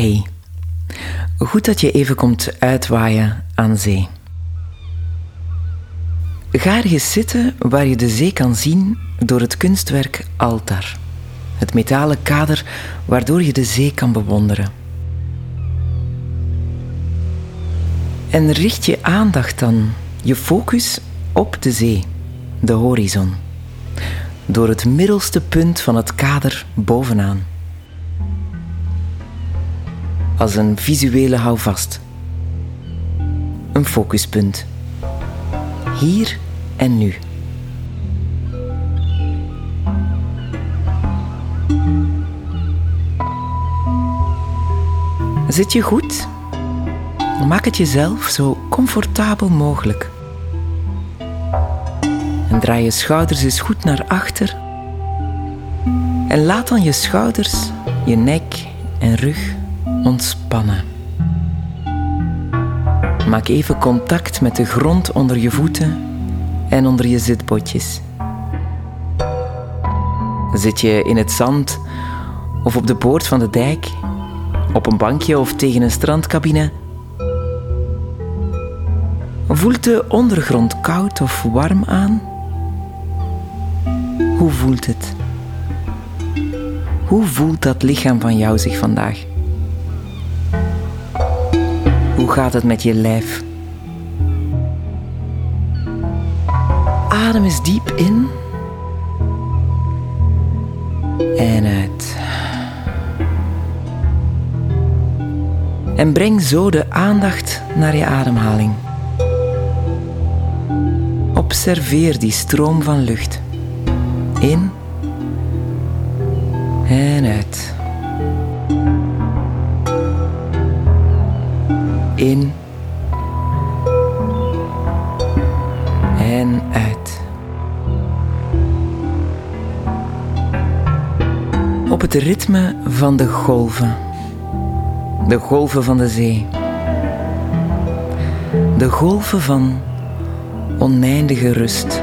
Hey, goed dat je even komt uitwaaien aan zee. Ga ergens zitten waar je de zee kan zien door het kunstwerk Altar, het metalen kader waardoor je de zee kan bewonderen. En richt je aandacht dan, je focus op de zee, de horizon, door het middelste punt van het kader bovenaan als een visuele houvast. Een focuspunt. Hier en nu. Zit je goed? Maak het jezelf zo comfortabel mogelijk. En draai je schouders eens goed naar achter. En laat dan je schouders, je nek en rug ontspannen. Maak even contact met de grond onder je voeten en onder je zitbotjes. Zit je in het zand of op de poort van de dijk, op een bankje of tegen een strandcabine? Voelt de ondergrond koud of warm aan? Hoe voelt het? Hoe voelt dat lichaam van jou zich vandaag? Hoe gaat het met je lijf? Adem eens diep in en uit. En breng zo de aandacht naar je ademhaling. Observeer die stroom van lucht. In en uit. In en uit. Op het ritme van de golven. De golven van de zee. De golven van oneindige rust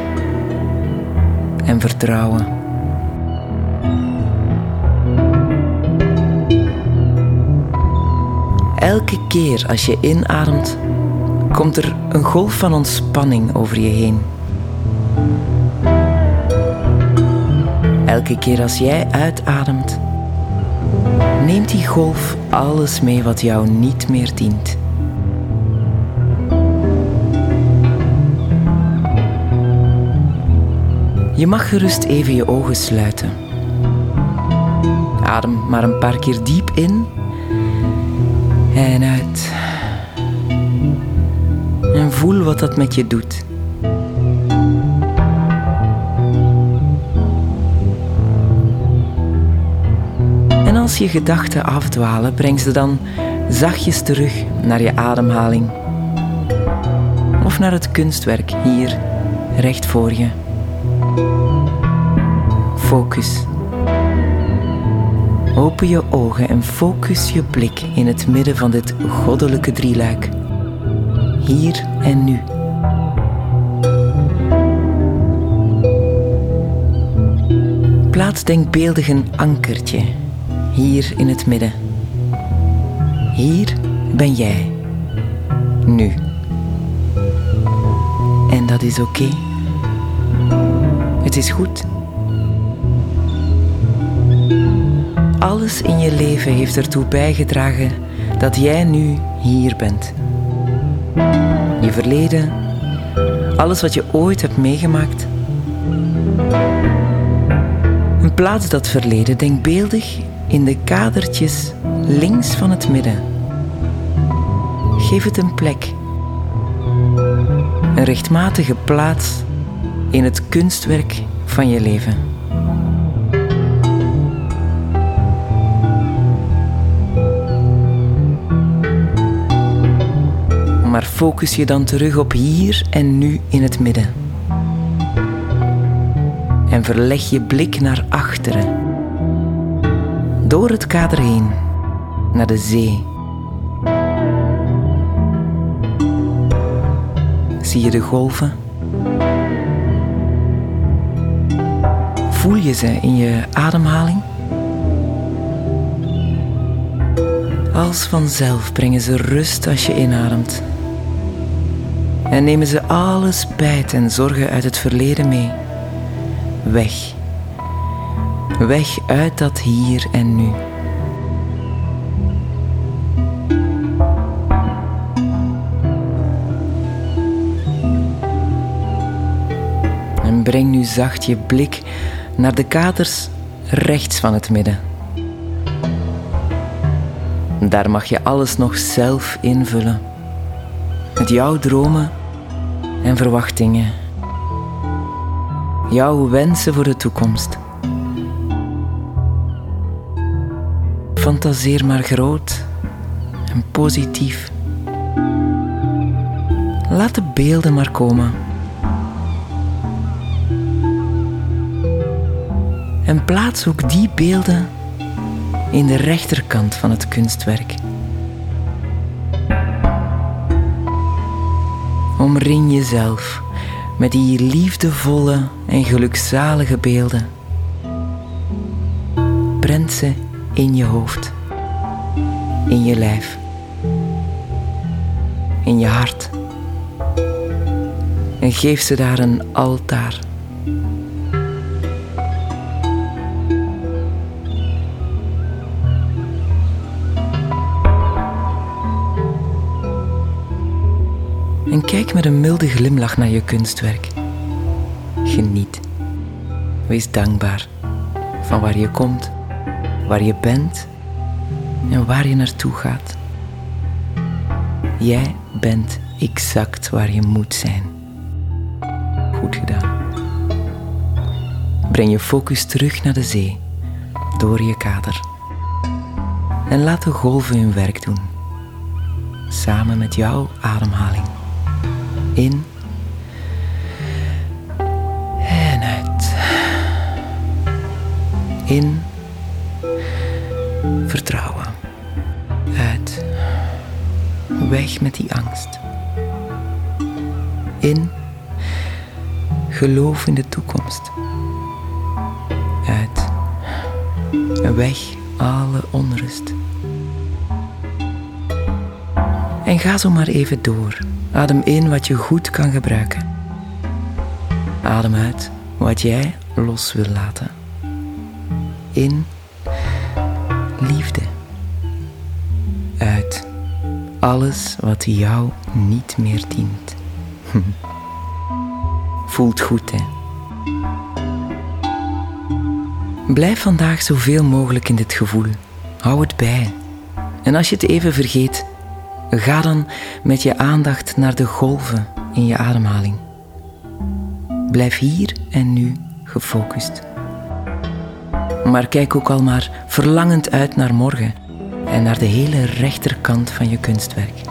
en vertrouwen. Elke keer als je inademt, komt er een golf van ontspanning over je heen. Elke keer als jij uitademt, neemt die golf alles mee wat jou niet meer dient. Je mag gerust even je ogen sluiten. Adem maar een paar keer diep in en uit. En voel wat dat met je doet. En als je gedachten afdwalen, breng ze dan zachtjes terug naar je ademhaling. Of naar het kunstwerk hier, recht voor je. Focus. Open je ogen en focus je blik in het midden van dit goddelijke drieluik. Hier en nu. Plaats denkbeeldig een ankertje hier in het midden. Hier ben jij. Nu. En dat is oké. Het is goed. Alles in je leven heeft ertoe bijgedragen dat jij nu hier bent. Je verleden, alles wat je ooit hebt meegemaakt. En plaats dat verleden denkbeeldig in de kadertjes links van het midden. Geef het een plek. Een rechtmatige plaats in het kunstwerk van je leven. Focus je dan terug op hier en nu in het midden. En verleg je blik naar achteren, door het kader heen, naar de zee. Zie je de golven? Voel je ze in je ademhaling? Als vanzelf brengen ze rust als je inademt. En nemen ze alle spijt en zorgen uit het verleden mee. Weg. Weg uit dat hier en nu. En breng nu zacht je blik naar de katers rechts van het midden. Daar mag je alles nog zelf invullen. Met jouw dromen en verwachtingen. Jouw wensen voor de toekomst. Fantaseer maar groot en positief. Laat de beelden maar komen. En plaats ook die beelden in de rechterkant van het kunstwerk. Omring jezelf met die liefdevolle en gelukzalige beelden. Prent ze in je hoofd, in je lijf, in je hart. En geef ze daar een altaar. En kijk met een milde glimlach naar je kunstwerk. Geniet. Wees dankbaar van waar je komt, waar je bent en waar je naartoe gaat. Jij bent exact waar je moet zijn. Goed gedaan. Breng je focus terug naar de zee, door je kader. En laat de golven hun werk doen, samen met jouw ademhaling in en uit. In vertrouwen. Uit. Weg met die angst. In geloof in de toekomst. Uit. Weg alle onrust. En ga zo maar even door. Adem in wat je goed kan gebruiken. Adem uit wat jij los wil laten. In liefde. Uit alles wat jou niet meer dient. Voelt goed, hè? Blijf vandaag zoveel mogelijk in dit gevoel. Hou het bij. En als je het even vergeet, Ga dan met je aandacht naar de golven in je ademhaling. Blijf hier en nu gefocust. Maar kijk ook al maar verlangend uit naar morgen en naar de hele rechterkant van je kunstwerk.